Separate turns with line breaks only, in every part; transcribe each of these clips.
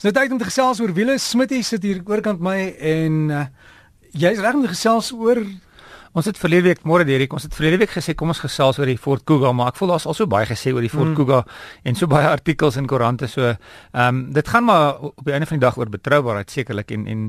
Dis nou tyd om te gesels oor wiele. Smitty sit hier oorkant my en uh, jy's reg om te gesels oor
Ons het verlede week môre Derek, ons het verlede week gesê kom ons gesels oor die Ford Kuga, maar ek voel daar's al so baie gesê oor die Ford mm. Kuga en so baie artikels in koerante so. Ehm um, dit gaan maar op die einde van die dag oor betroubaarheid sekerlik en en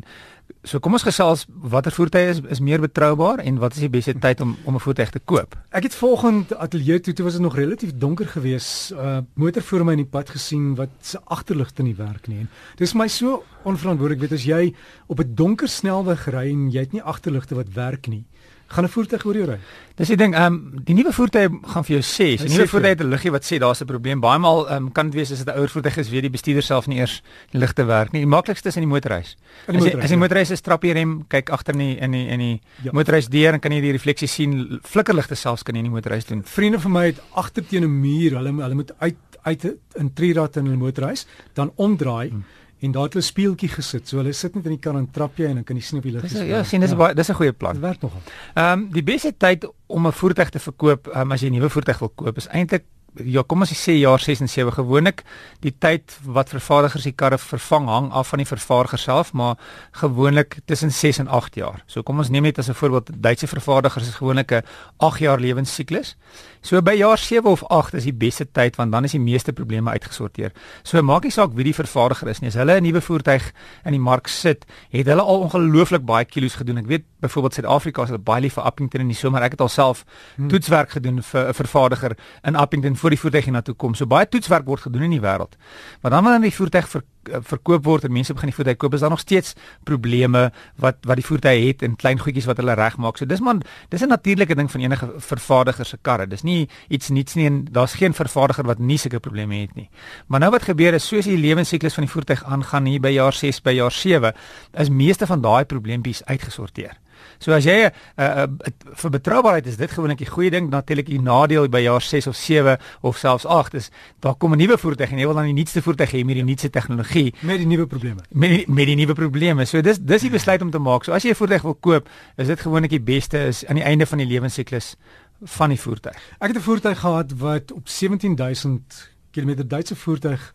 So kom ons gesels watter voertuie is is meer betroubaar en wat is die beste tyd om om 'n voertuig te koop?
Ek het volgens ateljee toe toe was dit nog relatief donker geweest. Uh motor voor my in die pad gesien wat se agterligte nie werk nie. Dis my so onverantwoordelik weet as jy op 'n donker snelweg ry en jy het nie agterligte wat werk nie gaan 'n voertuig oor jou ry.
Dis die ding, ehm um, die nuwe voertuie gaan vir jou sê, die nuwe voertuie het 'n liggie wat sê daar's 'n probleem. Baie maal ehm um, kan dit wees as dit 'n ouer voertuig is, weet die bestuurder self nie eers die ligte werk nie. Die maklikste is in die motorhuis. As jy as die motorhuis ja. is trap jy rem, kyk agter in die in die in die ja. motorhuis deur en kan jy die refleksie sien. Flikkerligte selfs kan jy in die motorhuis doen.
Vriende van my het agter teen 'n muur, hulle hulle moet uit uit 'n trierad in hulle motorhuis, dan omdraai. Hmm en daar het hulle speeltjie gesit. So hulle sit net in die kar en trap jy en dan kan jy sien op die lig.
Ja, sien dis ja. baie dis 'n goeie plan.
Dit werk nogal.
Ehm um, die beste tyd om 'n voertuig te verkoop, um, as jy 'n nuwe voertuig wil koop, is eintlik ja, kom ons sê jaar 6 en 7 gewoonlik die tyd wat vervaardigers die karre vervang hang af van die vervaardiger self, maar gewoonlik tussen 6 en 8 jaar. So kom ons neem net as 'n voorbeeld Duitse vervaardigers is gewoonlik 'n 8 jaar lewensiklus. So by jaar 7 of 8 is die beste tyd want dan is die meeste probleme uitgesorteer. So maak nie saak wie die vervaardiger is nie. As hulle 'n nuwe voertuig in die mark sit, het hulle al ongelooflik baie kilos gedoen. Ek weet byvoorbeeld Suid-Afrika is hulle baie lief vir Appington in die somer. Ek het alself hmm. toetswerk gedoen vir 'n vervaardiger in Appington voor die voertuig hiernatoe kom. So baie toetswerk word gedoen in die wêreld. Maar dan wanneer die voertuig ver, eh, verkoop word en mense begin die voertuig koop, is daar nog steeds probleme wat wat die voertuig het en klein goedjies wat hulle regmaak. So dis man, dis 'n natuurlike ding van enige vervaardiger se karre. Dis nie iets niets nie en daar's geen vervaardiger wat nie sulke probleme het nie. Maar nou wat gebeur is soos die lewensiklus van die voertuig aangaan hier by jaar 6 by jaar 7, is meeste van daai probleempies uitgesorteer. So as jy 'n uh, uh, vir betroubaarheid is dit gewoonlik 'n goeie ding natuurlik die nadeel by jaar 6 of 7 of selfs 8 is daar kom 'n nuwe voertuig en jy wil dan die nuutste voertuig hê met die nuutste tegnologie
met die nuwe probleme.
Met die, met die nuwe probleme. So dis dis die besluit om te maak. So as jy 'n voertuig wil koop is dit gewoonlik die beste is aan die einde van die lewensiklus van die voertuig.
Ek het 'n voertuig gehad wat op 17000 km Duitse voertuig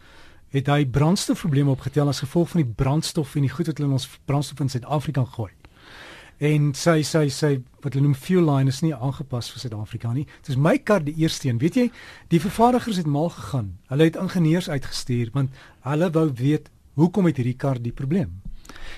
het hy brandstofprobleme opgetel as gevolg van die brandstof en die goed wat hulle in ons brandstof in Suid-Afrika gooi en sy sy sy wat hulle noem fuel line is nie aangepas vir Suid-Afrika nie. Dit is my kar die eerste een. Weet jy, die vervaardigers het mal gegaan. Hulle het ingenieurs uitgestuur want hulle wou weet hoekom het hierdie kar die probleem.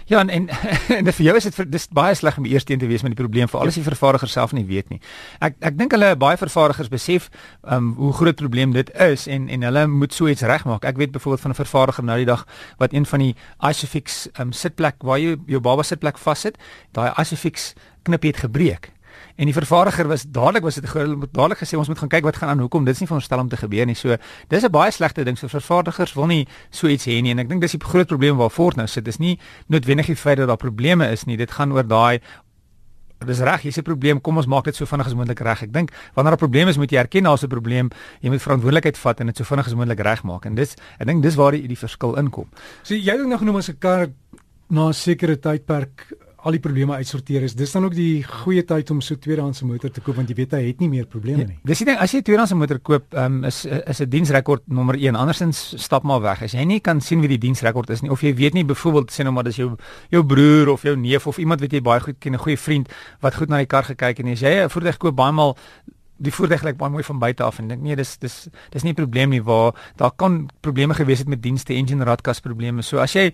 Ja en en, en vir jou is dit dis baie sleg om die eerste een te wees met die probleem vir alles die vervaardiger self nie weet nie. Ek ek dink hulle baie vervaardigers besef um hoe groot probleem dit is en en hulle moet so iets regmaak. Ek weet byvoorbeeld van 'n vervaardiger nou die dag wat een van die Isofix um sitplek waar jy jou baba sitplek vassit, daai Isofix knip het gebreek. En die vervaardiger was dadelik was dit dadelik gesê ons moet gaan kyk wat gaan aan hoekom dit is nie veronderstel om te gebeur nie. So dis 'n baie slegte ding. So vervaardigers wil nie so iets hê nie en ek dink dis die groot probleem waar Ford nou sit. Dis nie noodwendig die feit dat daar probleme is nie. Dit gaan oor daai Dis reg, hier's 'n probleem. Kom ons maak dit so vinnig as moontlik reg. Ek dink wanneer 'n probleem is, moet jy erken daar's 'n probleem. Jy moet verantwoordelikheid vat en dit so vinnig as moontlik regmaak. En dis ek dink dis waar die, die verskil inkom.
So jy het nog genoem as 'n kar na 'n sekere tydperk al die probleme uitsorteer is, dis dan ook die goeie tyd om so tweedehandse motor te koop want jy weet hy het nie meer probleme ja, nie.
Ja, dis die ding, as jy 'n tweedehandse motor koop, um, is is 'n diensrekord nommer 1. Andersins stap maar weg. As jy nie kan sien wie die diensrekord is nie of jy weet nie byvoorbeeld sê nou maar dis jou jou broer of jou neef of iemand wat jy baie goed ken, 'n goeie vriend wat goed na die kar gekyk en as jy 'n voertuig koop baie maal die voertuig lyk baie mooi van buite af en dink nee dis dis dis nie 'n probleem nie waar daar kan probleme gewees het met dienste engine radkas probleme. So as jy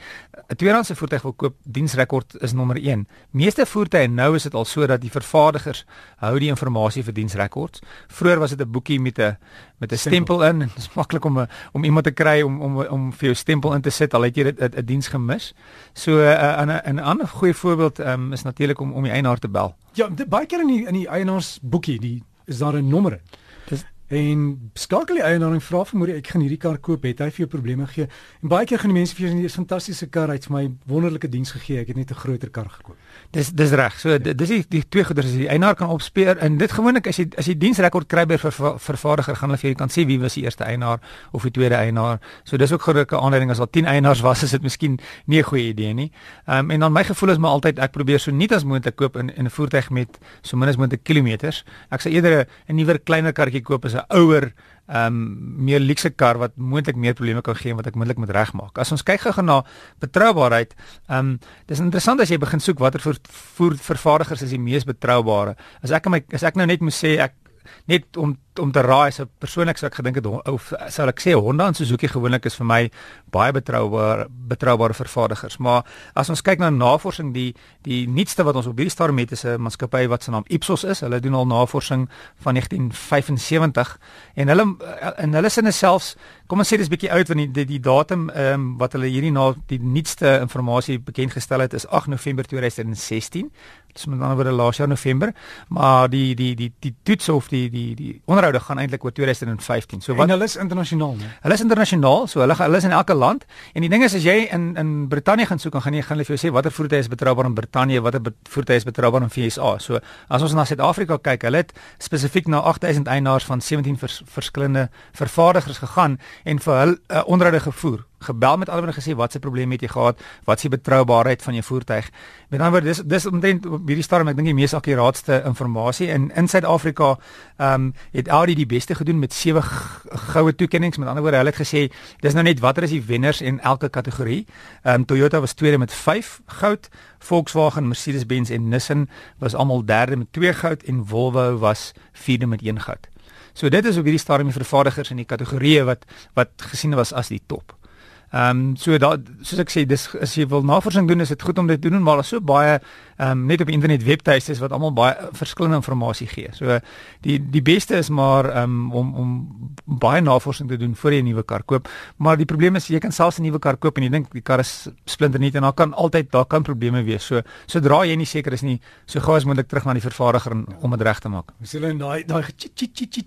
'n tweedehandse voertuig wil koop, diensrekord is nommer 1. Meeste voertuie nou is dit al so dat die vervaardigers hou die inligting vir diensrekords. Vroeger was dit 'n boekie met 'n met 'n stempel in. Dit is maklik om om iemand te kry om om om vir jou stempel in te sit al het jy dit 'n diens gemis. So uh, 'n 'n ander goeie voorbeeld um, is natuurlik om om die eienaar te bel.
Ja, baie keer in die in die eienaarsboekie, die is daar 'n nommer. Dis en skakel die eienaar en vra vir moeder ek gaan hierdie kar koop, het hy vir jou probleme gegee? En baie keer gaan die mense vir jou 'n fantastiese kar uit vir my wonderlike diens gegee, ek het net 'n groter kar gekoop.
Dis dis reg. So dis die, die twee goeders is die eienaar kan opspeer en dit gewoonlik as jy as jy diensrekord kry by ver, vervaardiger gaan hulle vir jou kan sê wie was die eerste eienaar of die tweede eienaar. So dis ook gerukke aanleiding as al 10 eienaars was is dit miskien nie 'n goeie idee nie. Ehm um, en dan my gevoel is maar altyd ek probeer so nie as moontlik koop in in 'n voertuig met so min as moontlik kilometers. Ek sal eerder 'n nuwer kleiner karretjie koop as 'n ouer ehm um, meer luukse kar wat moontlik meer probleme kan gee wat ek moontlik moet regmaak. As ons kyk gou na betroubaarheid, ehm um, dis interessant as jy begin soek watter voer vervaardigers is die mees betroubare. As ek my as ek nou net moet sê ek net om om te raai so persoonlik sou ek gedink het of sou ek sê Honda en Suzuki gewoonlik is vir my baie betroubaar betroubare vervaardigers. Maar as ons kyk na navorsing die die nuutste wat ons op hierdie stadium het is 'n maatskappy wat se naam Ipsos is. Hulle doen al navorsing van 1975 en hulle en hulle sinne selfs kom ons sê dis bietjie oud want die die, die datum um, wat hulle hierdie na die nuutste inligting bekend gestel het is 8 November 2016 dis met ander woorde laas jaar November. Maar die die die die toets of die die die onderhoude gaan eintlik oor 2015.
So wat en hulle is internasionaal, né?
Hulle is internasionaal, so hulle hulle is in elke land. En die ding is as jy in in Brittanje gaan soek, dan gaan jy gaan hulle vir jou sê watter voertuie is betroubaar in Brittanje, watter voertuie is betroubaar in VSA. So as ons na Suid-Afrika kyk, hulle het spesifiek na 8000 eienaars van 17 vers, verskillende vervaardigers gegaan en vir hulle uh, onderhoude gevoer gebel met almal en gesê wat se probleem het jy gehad? Wat is die betroubaarheid van jou voertuig? Met ander woorde, dis dis omtrent hierdie stadium ek dink die mees akkuraatste inligting in in Suid-Afrika ehm um, het Audi die beste gedoen met sewe goue toekenninge. Met ander woorde, hulle het gesê dis nou net watter is die wenners in elke kategorie. Ehm um, Toyota was tweede met 5 goud, Volkswagen, Mercedes-Benz en Nissan was almal derde met 2 goud en Volvo was vierde met 1 goud. So dit is op hierdie stadium die vervaardigers in die kategorieë wat wat gesien was as die top. Ehm um, so da soos ek sê dis as jy wil navorsing doen is dit goed om dit te doen maar daar is so baie ehm um, net op internet webtuistes wat almal baie verskillende inligting gee. So die die beste is maar ehm um, om om baie navorsing te doen voor jy 'n nuwe kar koop. Maar die probleem is jy kan selfs 'n nuwe kar koop en jy dink die kar is splinternuut en daar kan altyd daar kan probleme wees. So sodra jy nie seker is nie, so gou as moontlik terug na die vervaardiger om dit reg te maak.
Ons sê hulle daai daai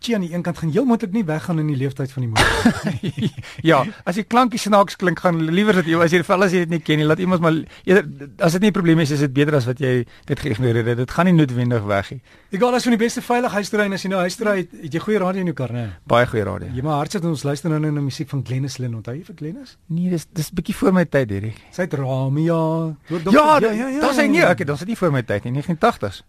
chi aan die een kant gaan heel moontlik nie weggaan in die lewensduur van die motor.
ja, as die klankie snaaks klink gaan liewer dat jy as jy vel as jy dit nie ken nie, laat iemand maar eerder as dit nie 'n probleem is, is dit beter as wat jy dit geïgnoreer het. Dit gaan nie noodwendig weg nie.
Gou as van die beste veiligheidsterrein as jy nou huisterry het, het jy goeie radio in jou kar, né?
Baie goeie radio.
Jy maar hartseer ons luister nou na musiek van Glennis Lynn. Onthou jy vir Glennis?
Nee, dis dis bietjie voor my tyd hierdie.
Sy het Ramia.
Ja, ja, ja. ja, ja, ja. Dit is nie, okay, dit is nie voor my tyd nie, 1980s.